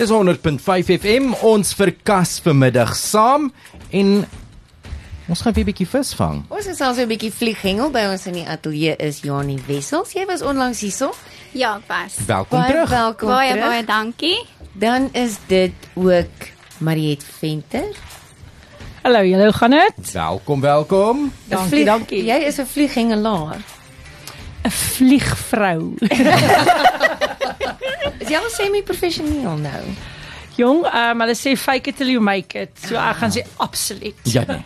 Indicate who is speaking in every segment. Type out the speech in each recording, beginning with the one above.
Speaker 1: Dis 100.5 FM ons verkas vanmiddag saam en ons gaan weer 'n bietjie vis vang.
Speaker 2: Ons is also 'n bietjie vlieghengel by ons in die ateljee is Janie Wessels. Jy was onlangs hierso.
Speaker 3: Ja, ek was.
Speaker 1: Welkom
Speaker 2: Baie
Speaker 1: terug.
Speaker 2: welkom
Speaker 3: Baie
Speaker 2: terug.
Speaker 3: baie dankie.
Speaker 2: Dan is dit ook Mariet Venter.
Speaker 4: Hallo, hoe gaan dit?
Speaker 1: Welkom, welkom.
Speaker 4: Dankie,
Speaker 2: vlieg-
Speaker 4: dankie.
Speaker 2: Jy is 'n vlieghengelaar.
Speaker 4: 'n Vliegvrou.
Speaker 2: Is jy al semi-professioneel nou?
Speaker 4: Jong, um, hulle sê fake it till you make it. So ek gaan sê absoluut.
Speaker 1: Ja nee.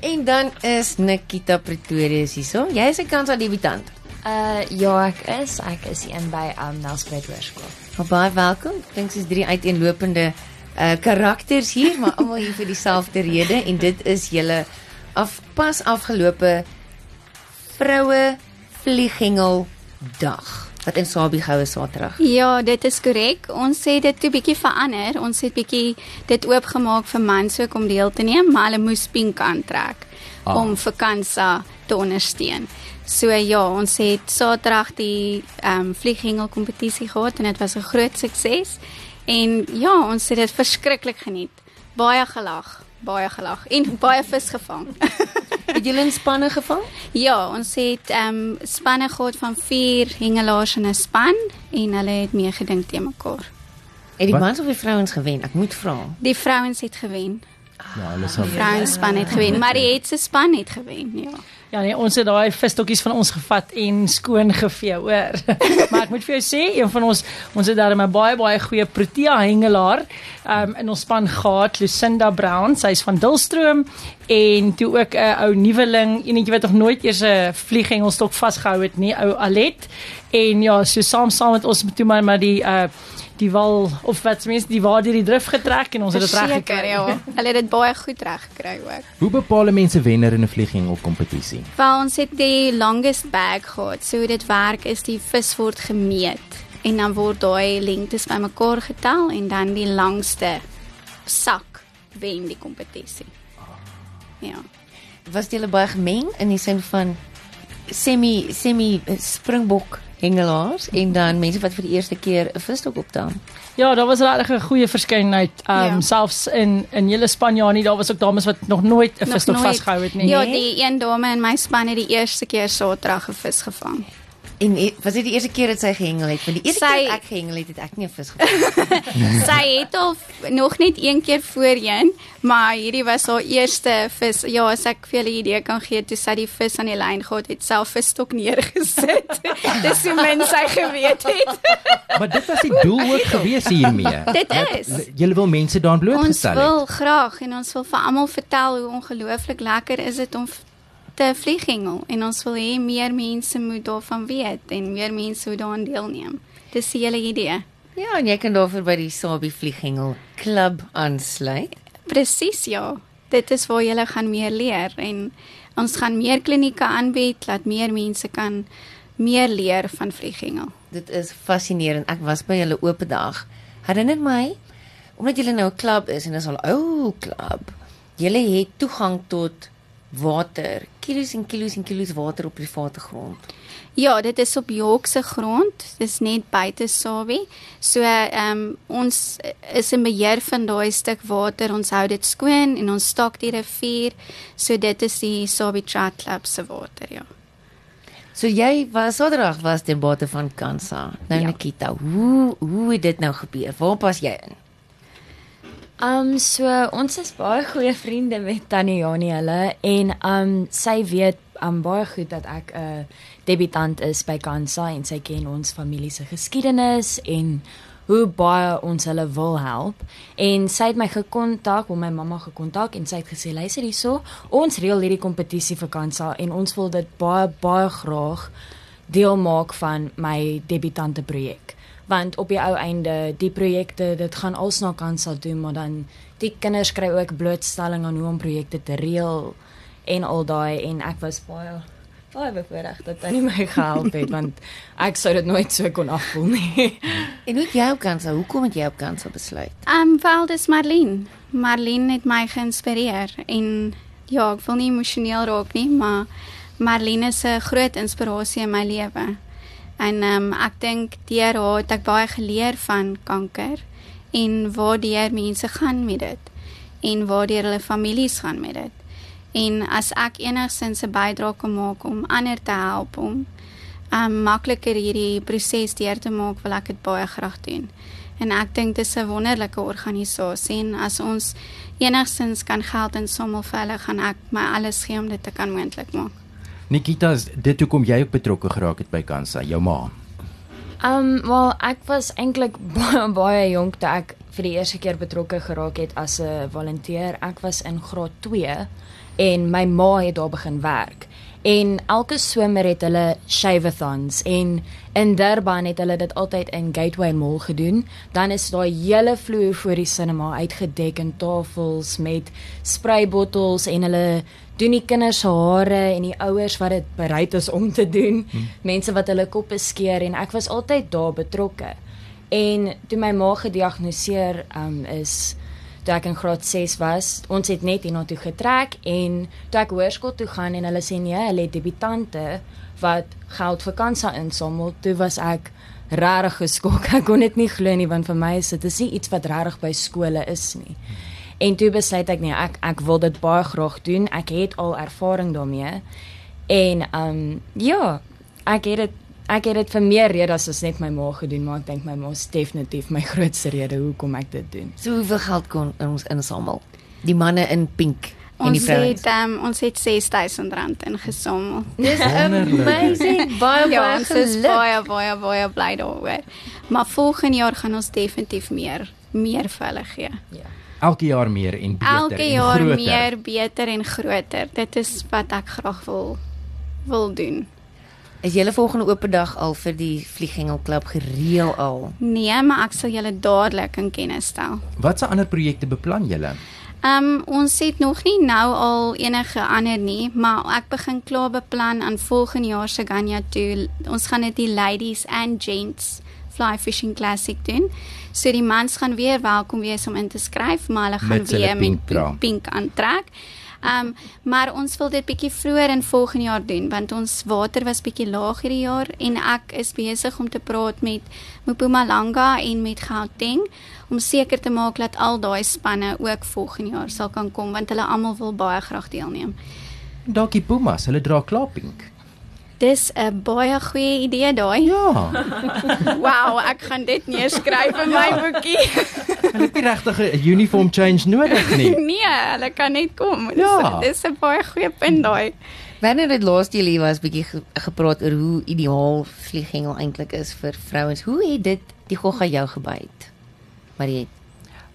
Speaker 2: En dan is Nikita Pretorius hierso. Jy is 'n kansa debutant.
Speaker 5: Uh ja, ek is. Ek is een by um Nelspruit Hoërskool.
Speaker 2: Maar baie welkom. Dink soos drie uiteenlopende uh karakters hier, maar almal hier vir dieselfde rede en dit is julle af pas afgelope vroue vlieghengel dag wat in Sabie goue Saterdag.
Speaker 3: Ja, dit is korrek. Ons het dit 'n bietjie verander. Ons het bietjie dit oopgemaak vir mans ook om deel te neem, maar hulle moes pink aantrek
Speaker 1: ah.
Speaker 3: om vakansie te ondersteun. So ja, ons het Saterdag die ehm um, vlieghengel kompetisie gehad en dit was 'n groot sukses. En ja, ons het dit verskriklik geniet. Baie gelag, baie gelag en baie vis gevang.
Speaker 2: Het julle in spanne gevang?
Speaker 3: Ja, ons het ehm um, spanne gehad van 4 hengelaars in 'n span en hulle het meegedink te mekaar.
Speaker 2: Het die
Speaker 1: Wat?
Speaker 2: mans of die vrouens gewen? Ek moet vra.
Speaker 3: Die vrouens het gewen.
Speaker 1: Ja, hulle sal
Speaker 3: Vrouenspan het gewen, maar die het se span het gewen, ja.
Speaker 4: Ja nee, ons het daai visstokkies van ons gevat en skoon gevee, hoor. maar ek moet vir jou sê, een van ons ons het daar 'n baie baie goeie Protea hengelaar um, in ons span gehad, Lucinda Brown. Sy's van Dulstroom en toe ook 'n ou nuweling, enetjie wat nog nooit eers 'n vlieghengelstok vasgehou het nie, ou Alet. En ja, so saam saam met ons toe maar maar die uh die wal of wat se mense die waar deur die drif getrek en ons het dit reg gekry.
Speaker 3: ja. Hulle het dit baie goed reg gekry ook.
Speaker 1: Hoe bepaal 'n mens 'n wenner in 'n vlieghengel kompetisie?
Speaker 3: Wel ons het die longest bag gehad. So hoe dit werk is die vis word gemeet en dan word daai lengtes bymekaar getel en dan die langste sak wen die kompetisie. Ja.
Speaker 2: Was julle baie gemeng in die sin van semi semi springbok hengelaars en dan mense wat vir die eerste keer 'n visstok optel?
Speaker 4: Ja, daar was regtig 'n goeie verskeidenheid. Ehm um,
Speaker 3: Ja.
Speaker 4: selfs in in hele Spanjaanie, daar was ook dames wat nog nooit 'n visstok vasgehou het nie.
Speaker 3: Ja, die een dame in my span het die eerste keer Saterdag 'n vis gevang.
Speaker 2: En was dit die eerste keer dat sy gehengel het? Want die eerste
Speaker 3: Sy-
Speaker 2: keer dat ek gehengel het, het ek nie 'n vis gevang.
Speaker 3: Sy het al nog net een keer voorheen, maar hierdie was haar eerste vis. Ja, as ek vir julle 'n idee kan gee, toe sy die vis aan die lyn gehad het, self visstok neergesit. Dis hoe min sy geweet het.
Speaker 1: Maar dit was die doel ook gewees hiermee.
Speaker 3: Dit is.
Speaker 1: Julle wil mense daaraan
Speaker 3: Ons
Speaker 1: blootgestel het.
Speaker 3: wil graag en ons wil vir almal vertel hoe ongelooflik lekker is dit om te vlieghengel en ons wil hê meer mense moet daarvan weet en meer mense moet daaraan deelneem. Dis die hele idee.
Speaker 2: Ja, en jy kan daarvoor by die Sabie Vlieghengel Klub aansluit.
Speaker 3: Presies ja. Dit is waar jy gaan meer leer en ons gaan meer klinieke aanbied laat meer mense kan meer leer van vlieghengel.
Speaker 2: Dit is fascinerend. Ek was by julle oop dag. Herinner my omdat julle nou 'n klub is en dis al ou klub. Julle het toegang tot water, kilos en kilos en kilos water op private grond.
Speaker 3: Ja, dit is op York se grond. Dis net buite Sabie. So ehm um, ons is in beheer van daai stuk water. Ons hou dit skoon en ons stak die rivier. So dit is die Sabie Trout Club se water, ja.
Speaker 2: So jy was Saterdag was die bate van Kansa. Nou
Speaker 3: Ja.
Speaker 2: Nikita, hoe hoe het dit nou gebeur? Waar pas jy in?
Speaker 5: Um so ons is baie goeie vriende met Tannie Janie hulle en um sy weet um baie goed dat ek 'n uh, debutant is by Kansa en sy ken ons familie se geskiedenis en hoe baie ons hulle wil help. En sy het my gekontak, of my mamma gekontak en sy het gesê luister hierso, ons reël hierdie kompetisie vir Kansa en ons wil dit baie baie graag deel maak van my debutante projek want op die ou einde die projekte dit gaan als na Kansa toe maar dan die kinders kry ook blootstelling aan hoe om projekte te reël en al daai en ek was baie baie bevoorreg dat hy my gehelp het want ek sou dit nooit so kon afvoel nie.
Speaker 2: En hoe jy op Kansa? Hoekom het jy op Kansa besluit?
Speaker 3: Ehm um, wel dis Marlene. Marlene het my geïnspireer en ja, ek wil nie emosioneel raak nie, maar Marlene is 'n groot inspirasie in my lewe. En ehm um, ek dink deur haar het ek baie geleer van kanker en waardeur mense gaan met dit en waardeur hulle families gaan met dit. En as ek enigsins 'n bydrae kan maak om ander te help om um makliker hierdie proses deur te maak, wil ek dit baie graag doen. En ek dink dit is 'n wonderlike organisasie en as ons enigsins kan geld insamel vir hulle, gaan ek my alles gee om dit te kan moontlik maak.
Speaker 1: Nikita, dit hoekom jy ook betrokke geraak het by Kansa, jou ma.
Speaker 5: Um wel ek was eintlik baie baie jonk toe ek vir die eerste keer betrokke geraak het as 'n volonteer. Ek was in graad 2 en my ma het daar begin werk. En elke somer het hulle shave-a-thons en in Durban het hulle dit altyd in Gateway Mall gedoen. Dan is daai hele vloer voor die cinema uitgedek in tafels met spraybottels en hulle doen die kinders se hare en die ouers wat dit bereid is om te doen. Hmm. Mense wat hulle koppe skeer en ek was altyd daar betrokke. En toe my ma gediagnoseer um, is toe ek in graad 6 was, ons het net hiernatoe getrek en toe ek hoërskool toe gaan en hulle sê nee, hulle het debutante wat geld vir kansa insamel, toe was ek regtig geskok. Ek kon dit nie glo nie want vir my is dit is nie iets wat regtig by skole is nie. En toe besluit ek nee, ek ek wil dit baie graag doen. Ek het al ervaring daarmee. En ehm um, ja, ek het dit ek het dit vir meer redes as net my ma gedoen, maar ek dink my ma is definitief my grootste rede hoekom ek dit doen.
Speaker 2: So hoeveel geld kon ons insamel? Die manne in pink en die
Speaker 3: Ons het um, ons het R6000 ingesamel.
Speaker 2: Dis amazing. Baie
Speaker 3: Ja,
Speaker 2: baie
Speaker 3: ons
Speaker 2: geluk.
Speaker 3: baie baie baie bly daaroor. Maar volgende jaar gaan ons definitief meer meer vir hulle gee.
Speaker 1: Elke jaar meer en beter
Speaker 3: Elke
Speaker 1: en
Speaker 3: jaar
Speaker 1: groter.
Speaker 3: meer, beter en groter. Dit is wat ek graag wil wil doen.
Speaker 2: Is julle volgende oop dag al vir die vlieghengelklub gereël al?
Speaker 3: Nee, maar ek sal julle dadelik in kennis stel.
Speaker 1: Watse ander projekte beplan julle?
Speaker 3: Ehm um, ons het nog nie nou al enige ander nie, maar ek begin klaar beplan aan volgende jaar se Ganya toe. Ons gaan dit die ladies and gents fly fishing classic doen. So die mans gaan weer welkom wees om in te skryf, maar hulle gaan
Speaker 1: hulle
Speaker 3: weer
Speaker 1: pink
Speaker 3: met
Speaker 1: dra.
Speaker 3: pink, pink aantrek. Ehm um, maar ons wil dit bietjie vroeër in volgende jaar doen want ons water was bietjie laag hierdie jaar en ek is besig om te praat met Mpumalanga en met Gauteng om seker te maak dat al daai spanne ook volgende jaar sal kan kom want hulle almal wil baie graag deelneem.
Speaker 1: Dalk die Pumas, hulle dra klaar pink.
Speaker 3: Dis 'n baie goeie idee daai.
Speaker 1: Ja,
Speaker 3: Wow, ek gaan dit neerskryf in my boekie.
Speaker 1: hulle het nie regtig 'n uniform change nodig nie.
Speaker 3: nee, hulle kan net kom. Dis
Speaker 1: Ja.
Speaker 3: dis 'n baie goeie punt daai.
Speaker 2: Wanneer dit laas julle hier was bietjie ge gepraat oor hoe ideaal vlieghengel eintlik is vir vrouens. Hoe het dit die gogga jou gebyt? Marie.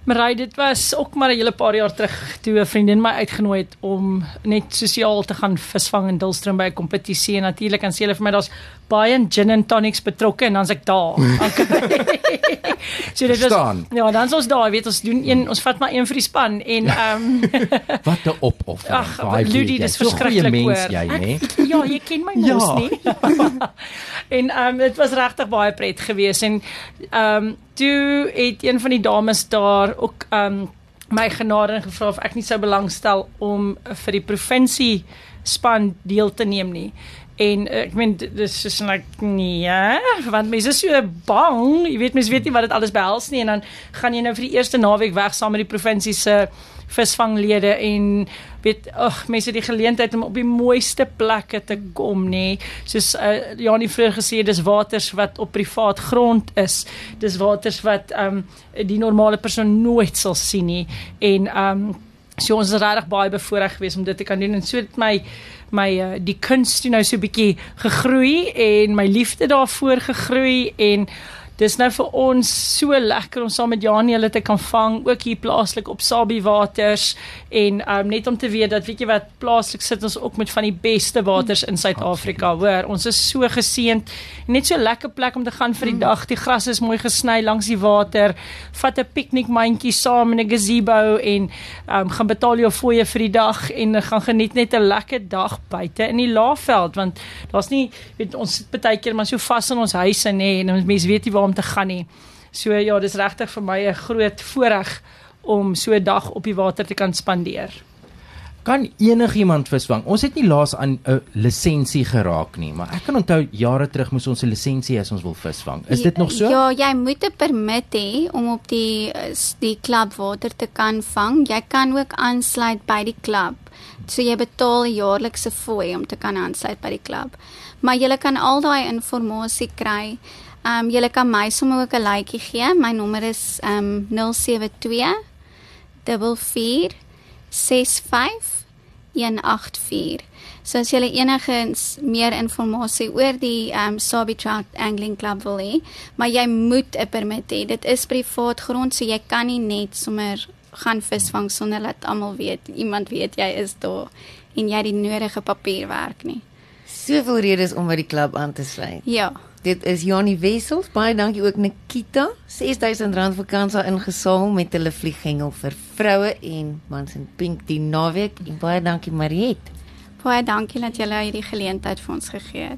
Speaker 4: Marie, dit was ook maar 'n hele paar jaar terug toe 'n vriendin my uitgenooi het om net sosiaal te gaan visvang in Dullstroom by 'n kompetisie en natuurlik dan sê hulle vir my daar's baie in gin and tonics betrokke en dan's ek daar. Okay. so dit was
Speaker 1: Verstaan.
Speaker 4: Ja, dan's ons daar, weet ons doen een ons vat maar een vir die span en ehm um,
Speaker 1: Wat 'n opoffering.
Speaker 4: Ag, Ludie, dis verskriklik hoor.
Speaker 1: jy, nê?
Speaker 4: Ja, jy ken my mos
Speaker 1: Ja.
Speaker 4: nie. en ehm um, dit was regtig baie pret geweest en ehm um, toe het een van die dames daar ook ehm um, my genade en gevra of ek nie sou belangstel om vir die provinsie span deel te neem nie. En uh, ek meen dit is soos like nee, want mense is so bang, jy weet mense weet nie wat dit alles behels nie. En dan gaan jy nou vir die eerste naweek weg saam met die provinsie se visvanglede en weet ag mense het die geleentheid om op die mooiste plekke te kom nê. Soos uh, Janie vroeër gesê dis waters wat op privaat grond is. Dis waters wat ehm um, die normale persoon nooit sal sien nie. En ehm um, so ons is regtig baie bevoorreg geweest om dit te kan doen en so het my my uh, die kuns toe nou so 'n bietjie gegroei en my liefde daarvoor gegroei en dis nou vir ons so lekker om saam met Janie hulle te kan vang ook hier plaaslik op Sabie waters. En um, net om te weet dat weet jy wat plaaslik sit ons ook met van die beste waters in Suid-Afrika hoor. Ons is so geseënd. Net so lekker plek om te gaan vir die dag. Die gras is mooi gesny langs die water. Vat 'n piknikmandjie saam in 'n gazebo en um, gaan betaal jou fooie vir die dag en gaan geniet net 'n lekker dag buite in die Laagveld. Want daar's nie weet ons sit baie keer maar so vas in ons huise nê en ons mense weet nie waar om te gaan nie. So ja, dis regtig vir my 'n groot voorreg om so 'n dag op die water te kan spandeer.
Speaker 1: kan enigiemand visvang. Ons het nie laas aan 'n lisensie geraak nie, maar ek kan onthou jare terug moes ons 'n lisensie hê as ons wil visvang. Is dit nog so?
Speaker 3: Ja, jy moet 'n permit hê om op die die klub water te kan vang. Jy kan ook aansluit by die klub. So jy betaal 'n jaarlikse fooi om te kan aansluit by die klub. Maar jy kan al daai inligting kry. Ehm um, jy kan my sommer ook 'n likeie gee. My nommer is ehm um, 072 44 65184. So as jy enigiets meer inligting oor die um Sabi Trout Angling Club wil hê, maar jy moet 'n permit hê. Dit is privaat grond, so jy kan nie net sommer gaan visvang sonder dat almal weet, iemand weet jy is daar en jy die nodige papierwerk nie.
Speaker 2: Soveel redes om by die klub aan te sluit.
Speaker 3: Ja.
Speaker 2: Dit is Janie Wessels. Baie dankie ook Nikita. R6000 vir Kansa ingesaal met hulle vlieghengel vir vroue en mans in pink die naweek. En baie dankie Mariet.
Speaker 3: Baie dankie dat jy hierdie geleentheid vir ons gegee het.